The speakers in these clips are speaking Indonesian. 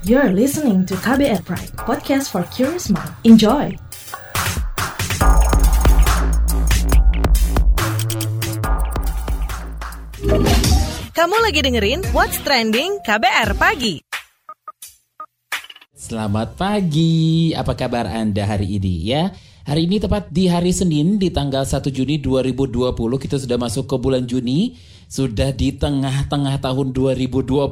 You're listening to KBR Pride, podcast for curious mind. Enjoy! Kamu lagi dengerin What's Trending KBR Pagi. Selamat pagi, apa kabar Anda hari ini ya? Hari ini tepat di hari Senin di tanggal 1 Juni 2020 kita sudah masuk ke bulan Juni, sudah di tengah-tengah tahun 2020.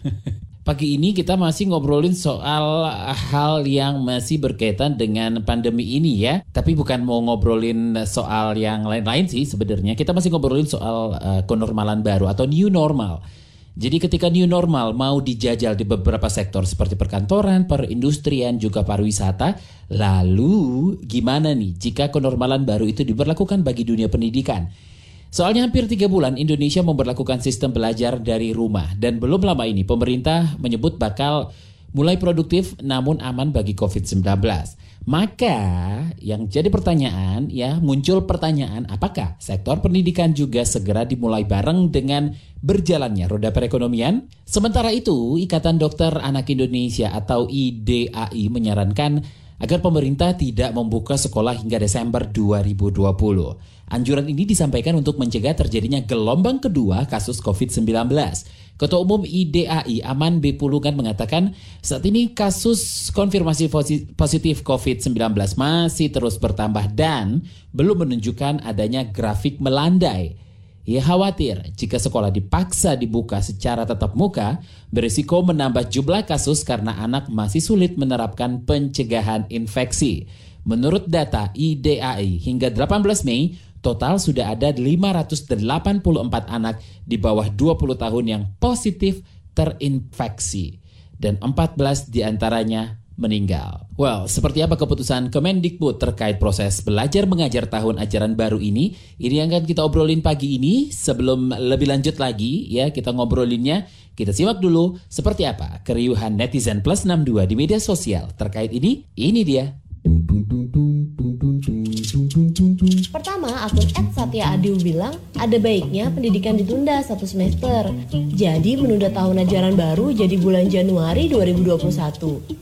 Pagi ini kita masih ngobrolin soal hal yang masih berkaitan dengan pandemi ini ya. Tapi bukan mau ngobrolin soal yang lain-lain sih sebenarnya. Kita masih ngobrolin soal uh, kenormalan baru atau new normal. Jadi ketika new normal mau dijajal di beberapa sektor seperti perkantoran, perindustrian, juga pariwisata, lalu gimana nih jika kenormalan baru itu diberlakukan bagi dunia pendidikan? Soalnya hampir tiga bulan Indonesia memperlakukan sistem belajar dari rumah dan belum lama ini pemerintah menyebut bakal mulai produktif namun aman bagi COVID-19. Maka yang jadi pertanyaan ya muncul pertanyaan apakah sektor pendidikan juga segera dimulai bareng dengan berjalannya roda perekonomian? Sementara itu Ikatan Dokter Anak Indonesia atau IDAI menyarankan agar pemerintah tidak membuka sekolah hingga Desember 2020. Anjuran ini disampaikan untuk mencegah terjadinya gelombang kedua kasus COVID-19. Ketua Umum IDAI Aman B. Pulungan mengatakan saat ini kasus konfirmasi positif COVID-19 masih terus bertambah dan belum menunjukkan adanya grafik melandai. Ia khawatir jika sekolah dipaksa dibuka secara tatap muka, berisiko menambah jumlah kasus karena anak masih sulit menerapkan pencegahan infeksi. Menurut data IDAI hingga 18 Mei, Total sudah ada 584 anak di bawah 20 tahun yang positif terinfeksi dan 14 di antaranya meninggal. Well, seperti apa keputusan Kemendikbud terkait proses belajar mengajar tahun ajaran baru ini? Ini yang akan kita obrolin pagi ini. Sebelum lebih lanjut lagi ya kita ngobrolinnya, kita simak dulu seperti apa keriuhan netizen plus 62 di media sosial terkait ini. Ini dia. Pertama, akun Satya Adiu bilang ada baiknya pendidikan ditunda satu semester. Jadi menunda tahun ajaran baru jadi bulan Januari 2021.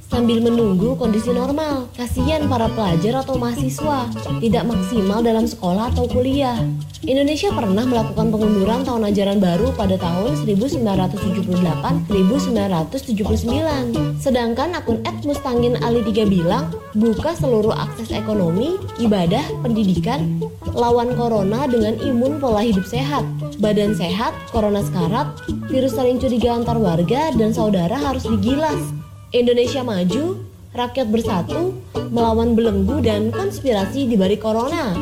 Sambil menunggu kondisi normal, kasihan para pelajar atau mahasiswa tidak maksimal dalam sekolah atau kuliah. Indonesia pernah melakukan pengunduran tahun ajaran baru pada tahun 1978-1979. Sedangkan akun @mustangin Ali 3 bilang buka seluruh akses ekonomi, ibadah, pendidikan, lawan corona dengan imun pola hidup sehat, badan sehat, corona sekarat, virus saling curiga antar warga dan saudara harus digilas. Indonesia maju, rakyat bersatu, melawan belenggu dan konspirasi di balik corona.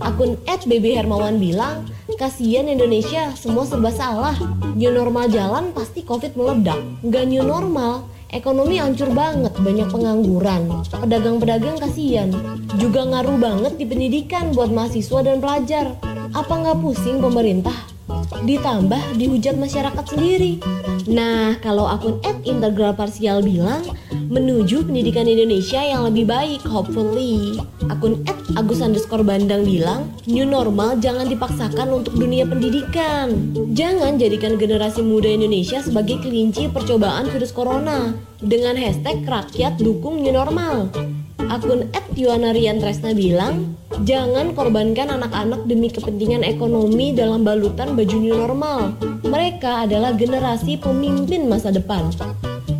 Akun @bb Hermawan bilang, kasihan Indonesia, semua serba salah. New normal jalan pasti covid meledak. Nggak new normal, ekonomi hancur banget, banyak pengangguran. Pedagang-pedagang kasihan. Juga ngaruh banget di pendidikan buat mahasiswa dan pelajar. Apa nggak pusing pemerintah? Ditambah dihujat masyarakat sendiri. Nah, kalau akun integral parsial bilang, menuju pendidikan Indonesia yang lebih baik, hopefully. Akun Agus underscore Bandang bilang, new normal jangan dipaksakan untuk dunia pendidikan. Jangan jadikan generasi muda Indonesia sebagai kelinci percobaan virus corona. Dengan hashtag rakyat dukung new normal. Akun @yuanarian Tresna bilang, jangan korbankan anak-anak demi kepentingan ekonomi dalam balutan baju new normal. Mereka adalah generasi pemimpin masa depan.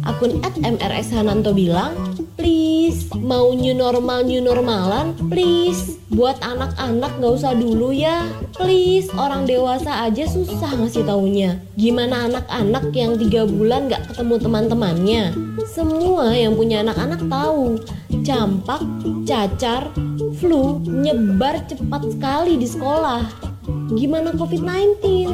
Akun @mrs Hananto bilang, please mau new normal new normalan please. Buat anak-anak gak usah dulu ya. Please orang dewasa aja susah ngasih taunya. Gimana anak-anak yang tiga bulan gak ketemu teman-temannya? Semua yang punya anak-anak tahu. Campak cacar flu nyebar cepat sekali di sekolah Gimana COVID-19?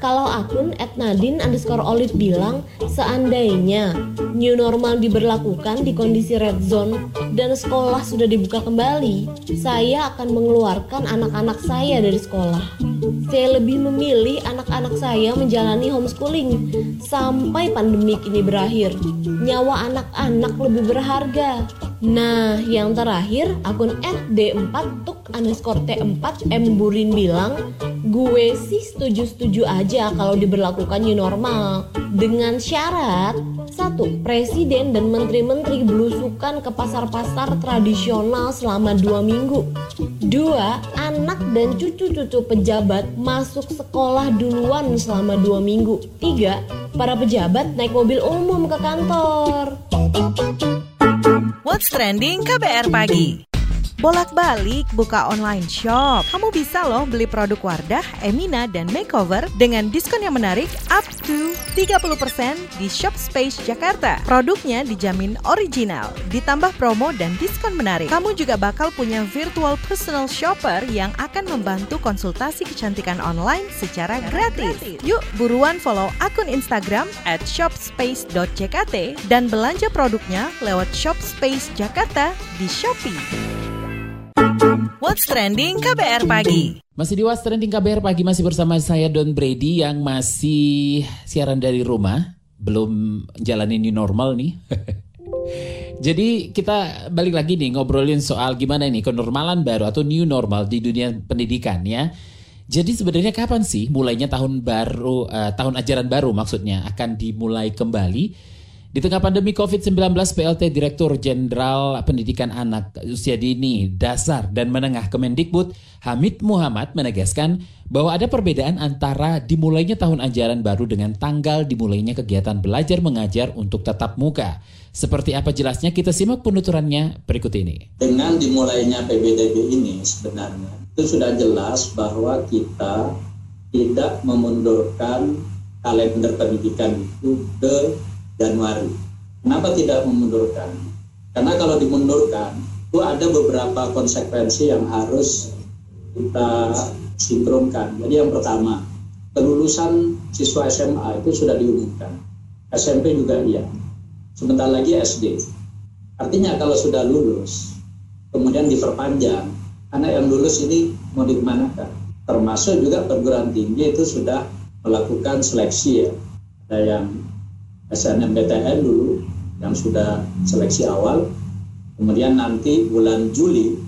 Kalau akun @nadin underscore olive bilang seandainya new normal diberlakukan di kondisi red zone dan sekolah sudah dibuka kembali, saya akan mengeluarkan anak-anak saya dari sekolah. Saya lebih memilih anak-anak saya menjalani homeschooling sampai pandemi ini berakhir. Nyawa anak-anak lebih berharga. Nah, yang terakhir akun d4 tuk underscore t4 mburin bilang gue sih setuju-setuju aja kalau diberlakukan new normal dengan syarat satu, presiden dan menteri-menteri belusukan ke pasar-pasar tradisional selama dua minggu. Dua, anak dan cucu-cucu pejabat masuk sekolah duluan selama dua minggu. Tiga, para pejabat naik mobil umum ke kantor. What's Trending KBR Pagi bolak-balik buka online shop. Kamu bisa loh beli produk Wardah, Emina, dan Makeover dengan diskon yang menarik up to 30% di Shop Space Jakarta. Produknya dijamin original, ditambah promo dan diskon menarik. Kamu juga bakal punya virtual personal shopper yang akan membantu konsultasi kecantikan online secara gratis. Yuk buruan follow akun Instagram at shopspace.jkt dan belanja produknya lewat Shop Space Jakarta di Shopee. What's Trending KBR Pagi Masih di What's Trending KBR Pagi Masih bersama saya Don Brady Yang masih siaran dari rumah Belum jalanin new normal nih Jadi kita balik lagi nih ngobrolin soal gimana ini kenormalan baru atau new normal di dunia pendidikan ya. Jadi sebenarnya kapan sih mulainya tahun baru, uh, tahun ajaran baru maksudnya akan dimulai kembali? Di tengah pandemi COVID-19, PLT Direktur Jenderal Pendidikan Anak Usia Dini, Dasar, dan Menengah Kemendikbud, Hamid Muhammad menegaskan bahwa ada perbedaan antara dimulainya tahun ajaran baru dengan tanggal dimulainya kegiatan belajar mengajar untuk tatap muka. Seperti apa jelasnya kita simak penuturannya berikut ini. Dengan dimulainya PBDB ini sebenarnya itu sudah jelas bahwa kita tidak memundurkan kalender pendidikan itu ke Januari. Kenapa tidak memundurkan? Karena kalau dimundurkan, itu ada beberapa konsekuensi yang harus kita sinkronkan. Jadi yang pertama, kelulusan siswa SMA itu sudah diumumkan. SMP juga iya. Sebentar lagi SD. Artinya kalau sudah lulus, kemudian diperpanjang, karena yang lulus ini mau dikemanakan? Termasuk juga perguruan tinggi itu sudah melakukan seleksi ya. Ada yang SNMPTN dulu yang sudah seleksi awal. Kemudian nanti bulan Juli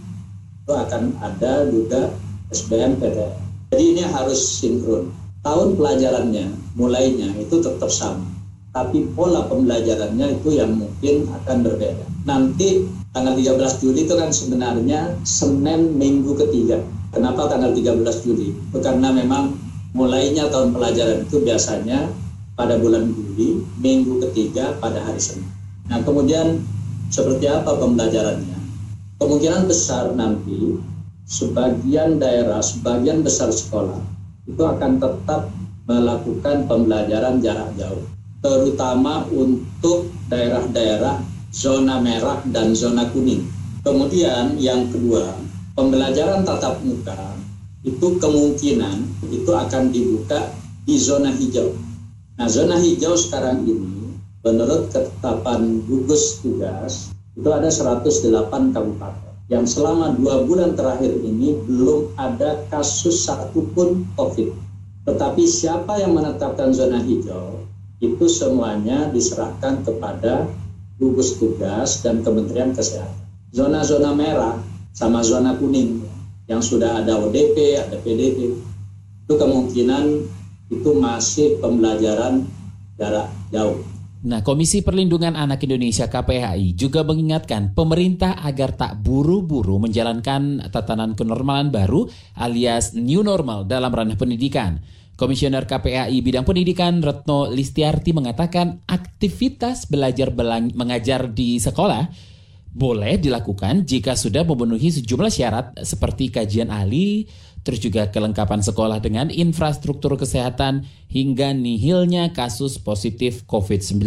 itu akan ada juga SBMPTN. Jadi ini harus sinkron. Tahun pelajarannya mulainya itu tetap sama. Tapi pola pembelajarannya itu yang mungkin akan berbeda. Nanti tanggal 13 Juli itu kan sebenarnya Senin minggu ketiga. Kenapa tanggal 13 Juli? Karena memang mulainya tahun pelajaran itu biasanya pada bulan Juli, minggu ketiga pada hari Senin. Nah, kemudian seperti apa pembelajarannya? Kemungkinan besar nanti sebagian daerah, sebagian besar sekolah itu akan tetap melakukan pembelajaran jarak jauh, terutama untuk daerah-daerah zona merah dan zona kuning. Kemudian yang kedua, pembelajaran tatap muka itu kemungkinan itu akan dibuka di zona hijau Nah, zona hijau sekarang ini menurut ketetapan gugus tugas itu ada 108 kabupaten yang selama dua bulan terakhir ini belum ada kasus satupun COVID. Tetapi siapa yang menetapkan zona hijau itu semuanya diserahkan kepada gugus tugas dan Kementerian Kesehatan. Zona-zona merah sama zona kuning yang sudah ada ODP, ada PDP, itu kemungkinan itu masih pembelajaran jarak jauh. Nah, Komisi Perlindungan Anak Indonesia KPHI juga mengingatkan pemerintah agar tak buru-buru menjalankan tatanan kenormalan baru alias new normal dalam ranah pendidikan. Komisioner KPAI bidang pendidikan Retno Listiarti mengatakan aktivitas belajar mengajar di sekolah boleh dilakukan jika sudah memenuhi sejumlah syarat seperti kajian ahli, terus juga kelengkapan sekolah dengan infrastruktur kesehatan hingga nihilnya kasus positif COVID-19.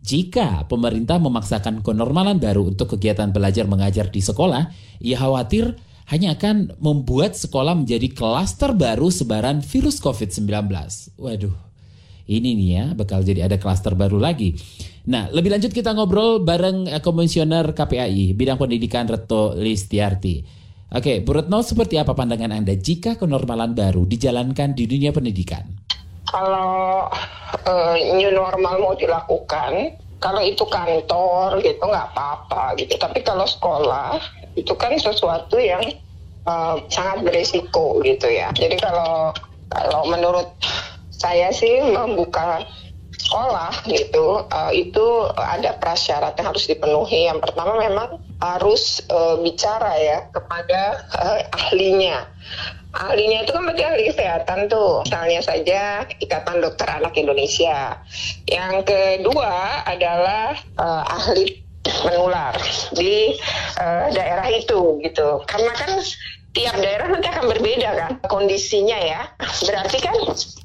Jika pemerintah memaksakan kenormalan baru untuk kegiatan belajar mengajar di sekolah, ia khawatir hanya akan membuat sekolah menjadi klaster baru sebaran virus COVID-19. Waduh, ini nih ya bakal jadi ada klaster baru lagi. Nah, lebih lanjut kita ngobrol bareng Komisioner KPAI bidang pendidikan Reto Listiarti. Oke, Bu Retno, seperti apa pandangan Anda jika kenormalan baru dijalankan di dunia pendidikan? Kalau uh, new normal mau dilakukan, kalau itu kantor gitu nggak apa-apa gitu. Tapi kalau sekolah itu kan sesuatu yang uh, sangat beresiko gitu ya. Jadi kalau kalau menurut saya sih membuka sekolah gitu uh, itu ada prasyarat yang harus dipenuhi. Yang pertama memang harus uh, bicara ya kepada uh, ahlinya. Ahlinya itu kan berarti ahli kesehatan tuh. Misalnya saja Ikatan Dokter Anak Indonesia. Yang kedua adalah uh, ahli menular di uh, daerah itu gitu. Karena kan tiap daerah nanti akan berbeda kan kondisinya ya. Berarti kan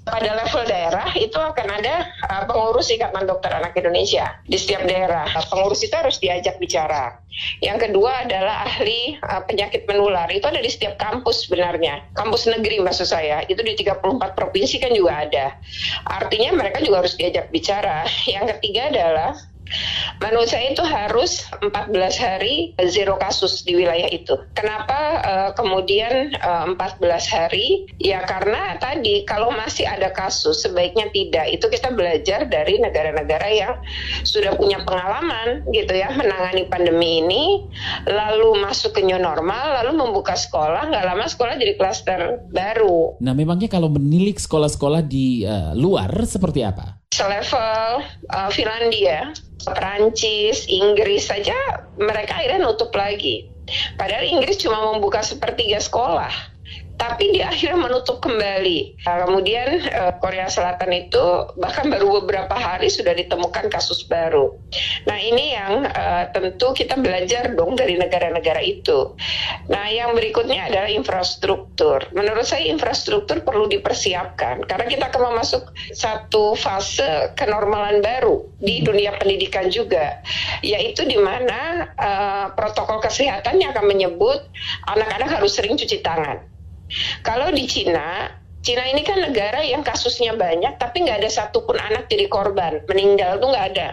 pada level daerah itu akan ada uh, pengurus Ikatan Dokter Anak Indonesia di setiap daerah. Pengurus itu harus diajak bicara. Yang kedua adalah ahli uh, penyakit menular. Itu ada di setiap kampus sebenarnya. Kampus negeri maksud saya. Itu di 34 provinsi kan juga ada. Artinya mereka juga harus diajak bicara. Yang ketiga adalah Saya itu harus 14 hari zero kasus di wilayah itu. Kenapa uh, kemudian uh, eh, 14 hari? Ya karena tadi kalau masih ada kasus sebaiknya tidak. Itu kita belajar dari negara-negara yang sudah punya pengalaman gitu ya menangani pandemi ini, lalu masuk ke new normal, lalu membuka sekolah, nggak lama sekolah jadi klaster baru. Nah memangnya kalau menilik sekolah-sekolah di uh, luar seperti apa? Selevel uh, Finlandia Perancis, Inggris saja mereka akhirnya nutup lagi. Padahal Inggris cuma membuka sepertiga sekolah tapi di akhirnya menutup kembali. Nah, kemudian uh, Korea Selatan itu bahkan baru beberapa hari sudah ditemukan kasus baru. Nah ini yang uh, tentu kita belajar dong dari negara-negara itu. Nah yang berikutnya adalah infrastruktur. Menurut saya infrastruktur perlu dipersiapkan karena kita akan masuk satu fase kenormalan baru di dunia pendidikan juga, yaitu di mana uh, protokol kesehatannya akan menyebut anak-anak harus sering cuci tangan kalau di Cina, Cina ini kan negara yang kasusnya banyak, tapi nggak ada satupun anak jadi korban, meninggal tuh nggak ada.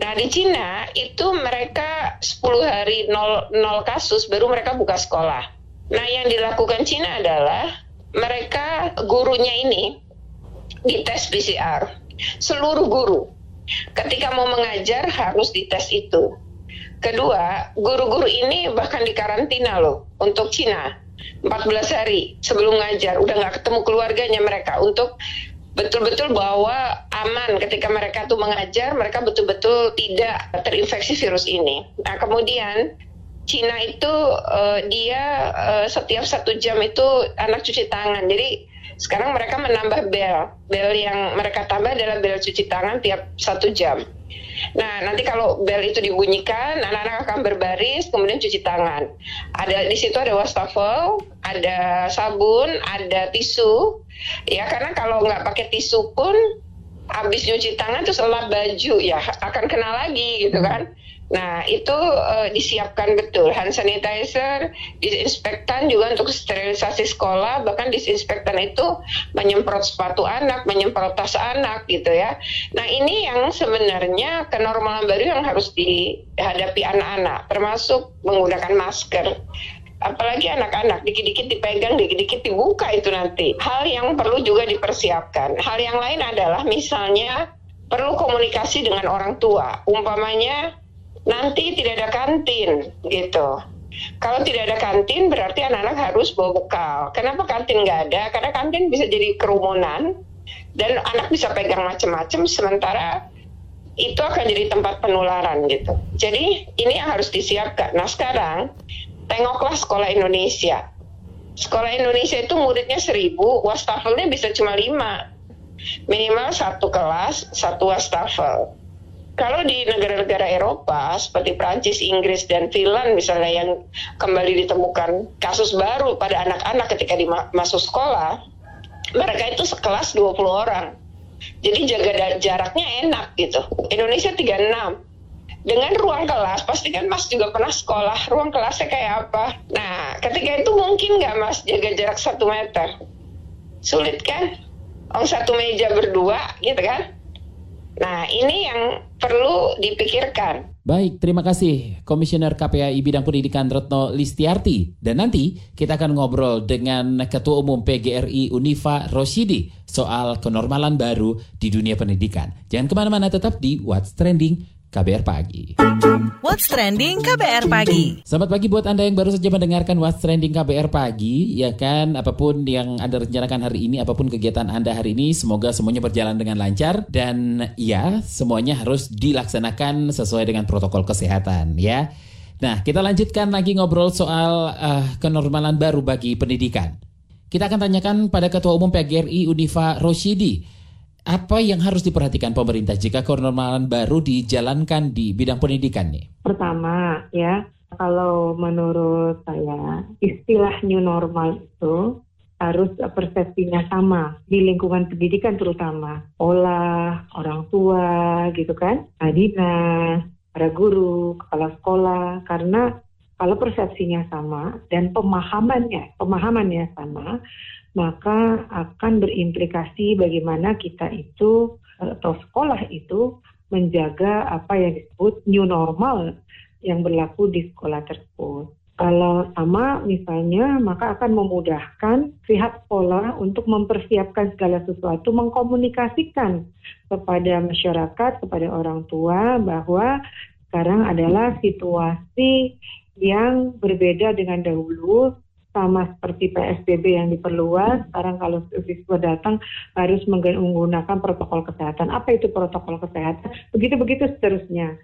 Nah di Cina itu mereka 10 hari nol, nol kasus baru mereka buka sekolah. Nah yang dilakukan Cina adalah mereka gurunya ini dites PCR. Seluruh guru ketika mau mengajar harus dites itu. Kedua, guru-guru ini bahkan dikarantina loh untuk Cina 14 hari sebelum ngajar udah nggak ketemu keluarganya mereka untuk betul-betul bahwa aman ketika mereka tuh mengajar mereka betul-betul tidak terinfeksi virus ini. Nah kemudian Cina itu uh, dia uh, setiap satu jam itu anak cuci tangan. Jadi sekarang mereka menambah bel. Bel yang mereka tambah adalah bel cuci tangan tiap satu jam. Nah, nanti kalau bel itu dibunyikan, anak-anak akan berbaris, kemudian cuci tangan. Ada di situ ada wastafel, ada sabun, ada tisu. Ya, karena kalau nggak pakai tisu pun habis nyuci tangan terus lap baju ya akan kena lagi gitu kan. Nah, itu uh, disiapkan betul. Hand sanitizer, disinfektan juga untuk sterilisasi sekolah, bahkan disinfektan itu menyemprot sepatu anak, menyemprot tas anak gitu ya. Nah, ini yang sebenarnya kenormalan baru yang harus dihadapi anak-anak, termasuk menggunakan masker apalagi anak-anak dikit-dikit dipegang, dikit-dikit dibuka itu nanti. Hal yang perlu juga dipersiapkan. Hal yang lain adalah misalnya perlu komunikasi dengan orang tua. Umpamanya nanti tidak ada kantin gitu. Kalau tidak ada kantin berarti anak-anak harus bawa bekal. Kenapa kantin nggak ada? Karena kantin bisa jadi kerumunan dan anak bisa pegang macam-macam sementara itu akan jadi tempat penularan gitu. Jadi ini yang harus disiapkan. Nah sekarang tengoklah sekolah Indonesia. Sekolah Indonesia itu muridnya seribu, wastafelnya bisa cuma lima. Minimal satu kelas, satu wastafel kalau di negara-negara Eropa seperti Prancis, Inggris, dan Finland misalnya yang kembali ditemukan kasus baru pada anak-anak ketika masuk sekolah, mereka itu sekelas 20 orang. Jadi jaga jaraknya enak gitu. Indonesia 36. Dengan ruang kelas, pasti kan Mas juga pernah sekolah, ruang kelasnya kayak apa? Nah, ketika itu mungkin nggak Mas jaga jarak satu meter? Sulit kan? Om satu meja berdua gitu kan? Nah, ini yang perlu dipikirkan. Baik, terima kasih Komisioner KPAI Bidang Pendidikan Retno Listiarti. Dan nanti kita akan ngobrol dengan Ketua Umum PGRI Unifa Roshidi soal kenormalan baru di dunia pendidikan. Jangan ke mana-mana tetap di What's Trending KBR Pagi. What's Trending KBR Pagi. Selamat pagi buat Anda yang baru saja mendengarkan What's Trending KBR Pagi. Ya kan, apa pun yang Anda rencanakan hari ini, apa pun kegiatan Anda hari ini, semoga semuanya berjalan dengan lancar. Dan ya, semuanya harus dilaksanakan sesuai dengan protokol kesehatan ya. Nah, kita lanjutkan lagi ngobrol soal uh, kenormalan baru bagi pendidikan. Kita akan tanyakan pada Ketua Umum PGRI Unifa Roshidi apa yang harus diperhatikan pemerintah jika kenormalan baru dijalankan di bidang pendidikan nih? Pertama ya, kalau menurut saya istilah new normal itu harus persepsinya sama di lingkungan pendidikan terutama. Olah orang tua gitu kan, dinas, para guru, kepala sekolah. Karena kalau persepsinya sama dan pemahamannya pemahamannya sama maka akan berimplikasi bagaimana kita itu atau sekolah itu menjaga apa yang disebut new normal yang berlaku di sekolah tersebut. Kalau sama misalnya, maka akan memudahkan pihak sekolah untuk mempersiapkan segala sesuatu, mengkomunikasikan kepada masyarakat, kepada orang tua bahwa sekarang adalah situasi yang berbeda dengan dahulu sama seperti PSBB yang diperluas, sekarang kalau siswa datang harus menggunakan protokol kesehatan. Apa itu protokol kesehatan? Begitu-begitu seterusnya.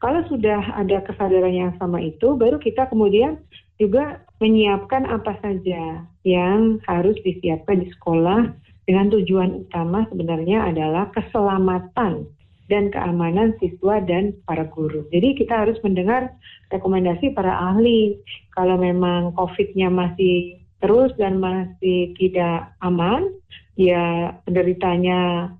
Kalau sudah ada kesadaran yang sama itu, baru kita kemudian juga menyiapkan apa saja yang harus disiapkan di sekolah dengan tujuan utama sebenarnya adalah keselamatan dan keamanan siswa dan para guru. Jadi kita harus mendengar rekomendasi para ahli. Kalau memang COVID-nya masih terus dan masih tidak aman, ya penderitanya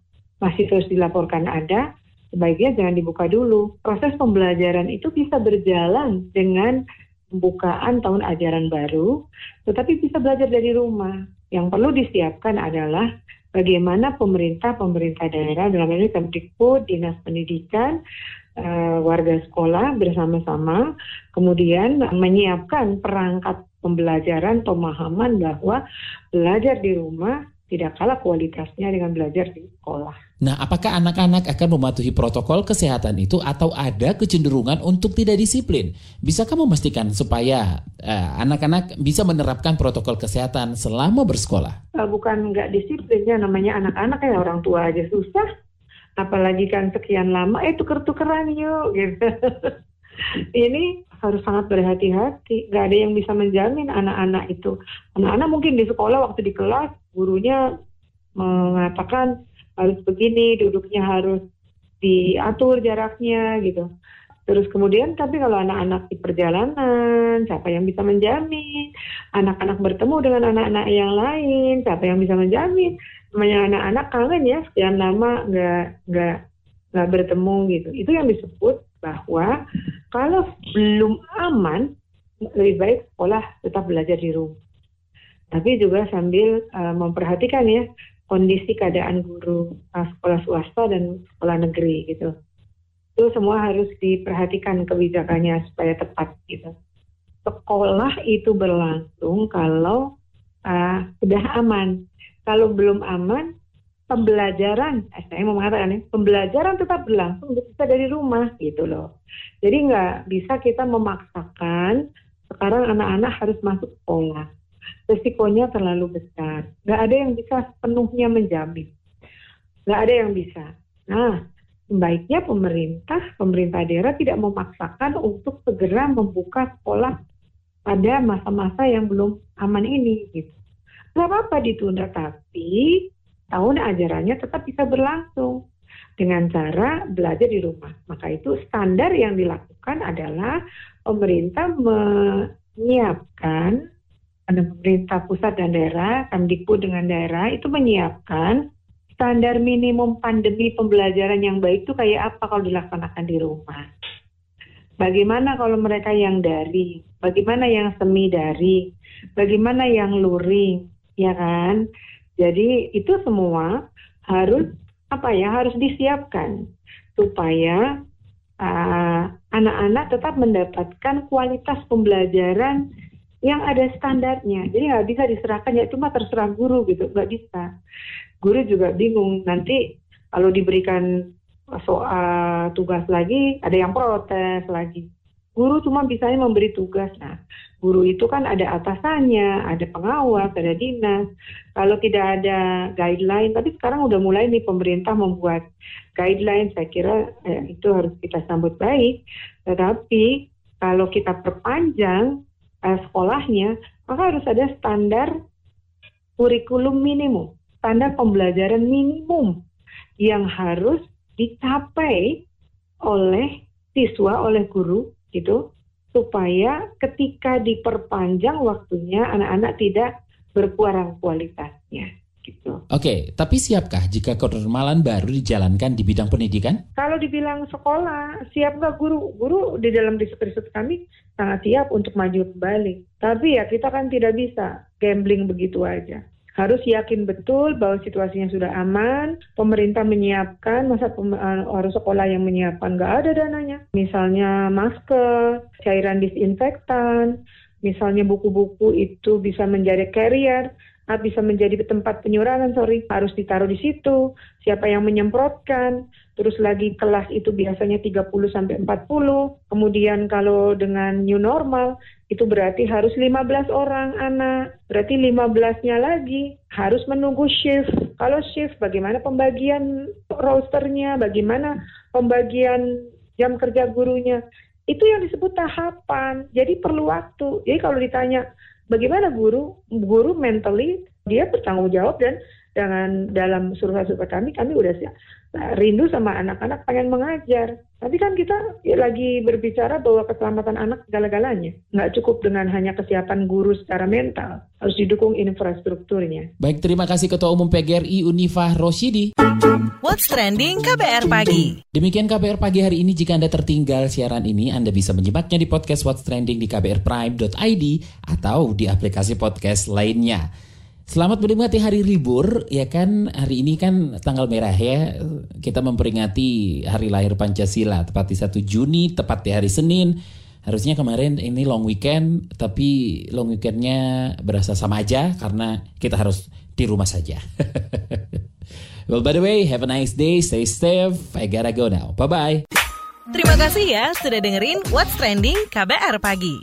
masih terus dilaporkan ada, sebaiknya jangan dibuka dulu. Proses pembelajaran itu bisa berjalan dengan pembukaan tahun ajaran baru, tetapi bisa belajar dari rumah. Yang perlu disiapkan adalah bagaimana pemerintah pemerintah daerah dalam ini Kemdikbud, Dinas Pendidikan, uh, warga sekolah bersama-sama kemudian menyiapkan perangkat pembelajaran pemahaman bahwa belajar di rumah tidak kalah kualitasnya dengan belajar di sekolah. Nah, apakah anak-anak akan mematuhi protokol kesehatan itu atau ada kecenderungan untuk tidak disiplin? Bisakah memastikan supaya eh, anak-anak uh, bisa menerapkan protokol kesehatan selama bersekolah? Uh, bukan nggak disiplinnya, namanya anak-anak ya orang tua aja susah. Apalagi kan sekian lama, eh tuker-tukeran yuk gitu. Ini harus sangat berhati-hati. Gak ada yang bisa menjamin anak-anak itu. Anak-anak mungkin di sekolah waktu di kelas gurunya mengatakan harus begini, duduknya harus diatur jaraknya gitu. Terus kemudian tapi kalau anak-anak di perjalanan, siapa yang bisa menjamin? Anak-anak bertemu dengan anak-anak yang lain, siapa yang bisa menjamin? Namanya anak-anak kangen ya, sekian lama nggak nggak nggak bertemu gitu. Itu yang disebut bahwa kalau belum aman, lebih baik sekolah tetap belajar di rumah. Tapi juga sambil uh, memperhatikan ya kondisi keadaan guru uh, sekolah swasta dan sekolah negeri gitu. Itu semua harus diperhatikan kebijakannya supaya tepat gitu. Sekolah itu berlangsung kalau uh, sudah aman. Kalau belum aman, pembelajaran, eh, saya mau mengatakan ya, pembelajaran tetap berlangsung bisa dari rumah gitu loh. Jadi nggak bisa kita memaksakan sekarang anak-anak harus masuk sekolah. Resikonya terlalu besar. Nggak ada yang bisa sepenuhnya menjamin. Nggak ada yang bisa. Nah, sebaiknya pemerintah, pemerintah daerah tidak memaksakan untuk segera membuka sekolah pada masa-masa yang belum aman ini gitu. Nggak apa-apa ditunda, tapi tahun ajarannya tetap bisa berlangsung dengan cara belajar di rumah. Maka itu standar yang dilakukan adalah pemerintah menyiapkan pemerintah pusat dan daerah, Kemdikbud dengan daerah itu menyiapkan standar minimum pandemi pembelajaran yang baik itu kayak apa kalau dilaksanakan di rumah. Bagaimana kalau mereka yang dari, bagaimana yang semi dari, bagaimana yang luring, ya kan? Jadi itu semua harus apa ya harus disiapkan supaya uh, anak-anak tetap mendapatkan kualitas pembelajaran yang ada standarnya. Jadi nggak bisa diserahkan ya cuma terserah guru gitu, nggak bisa. Guru juga bingung nanti kalau diberikan soal tugas lagi ada yang protes lagi. Guru cuma bisanya memberi tugas. Nah, guru itu kan ada atasannya, ada pengawas, ada dinas. Kalau tidak ada guideline, tapi sekarang udah mulai nih pemerintah membuat guideline. Saya kira eh, itu harus kita sambut baik. Tetapi kalau kita perpanjang eh, sekolahnya, maka harus ada standar kurikulum minimum, standar pembelajaran minimum yang harus dicapai oleh siswa, oleh guru gitu supaya ketika diperpanjang waktunya anak-anak tidak berkurang kualitasnya gitu. Oke, tapi siapkah jika kenormalan baru dijalankan di bidang pendidikan? Kalau dibilang sekolah, siap nggak guru? Guru di dalam riset-riset kami sangat siap untuk maju kembali. Tapi ya kita kan tidak bisa gambling begitu aja harus yakin betul bahwa situasinya sudah aman, pemerintah menyiapkan, masa pem, uh, orang sekolah yang menyiapkan nggak ada dananya. Misalnya masker, cairan disinfektan, misalnya buku-buku itu bisa menjadi carrier, bisa menjadi tempat penyurangan, sorry, harus ditaruh di situ. Siapa yang menyemprotkan, terus lagi kelas itu biasanya 30 sampai 40. Kemudian kalau dengan new normal itu berarti harus 15 orang anak. Berarti 15-nya lagi harus menunggu shift. Kalau shift bagaimana pembagian rosternya, bagaimana pembagian jam kerja gurunya. Itu yang disebut tahapan. Jadi perlu waktu. Jadi kalau ditanya bagaimana guru guru mentally dia bertanggung jawab dan dengan dalam survei-survei kami kami udah rindu sama anak-anak pengen mengajar. Tapi kan kita ya lagi berbicara bahwa keselamatan anak segala-galanya. Nggak cukup dengan hanya kesiapan guru secara mental. Harus didukung infrastrukturnya. Baik terima kasih Ketua Umum PGRI Unifah Roshidi. What's Trending KBR Pagi. Demikian KBR Pagi hari ini. Jika Anda tertinggal siaran ini Anda bisa menyimaknya di podcast What's Trending di kbrprime.id atau di aplikasi podcast lainnya Selamat menikmati hari libur, ya kan? Hari ini kan tanggal merah ya. Kita memperingati hari lahir Pancasila, tepat di 1 Juni, tepat di hari Senin. Harusnya kemarin ini long weekend, tapi long weekendnya berasa sama aja karena kita harus di rumah saja. well, by the way, have a nice day, stay safe. I gotta go now. Bye-bye. Terima kasih ya sudah dengerin What's Trending KBR Pagi.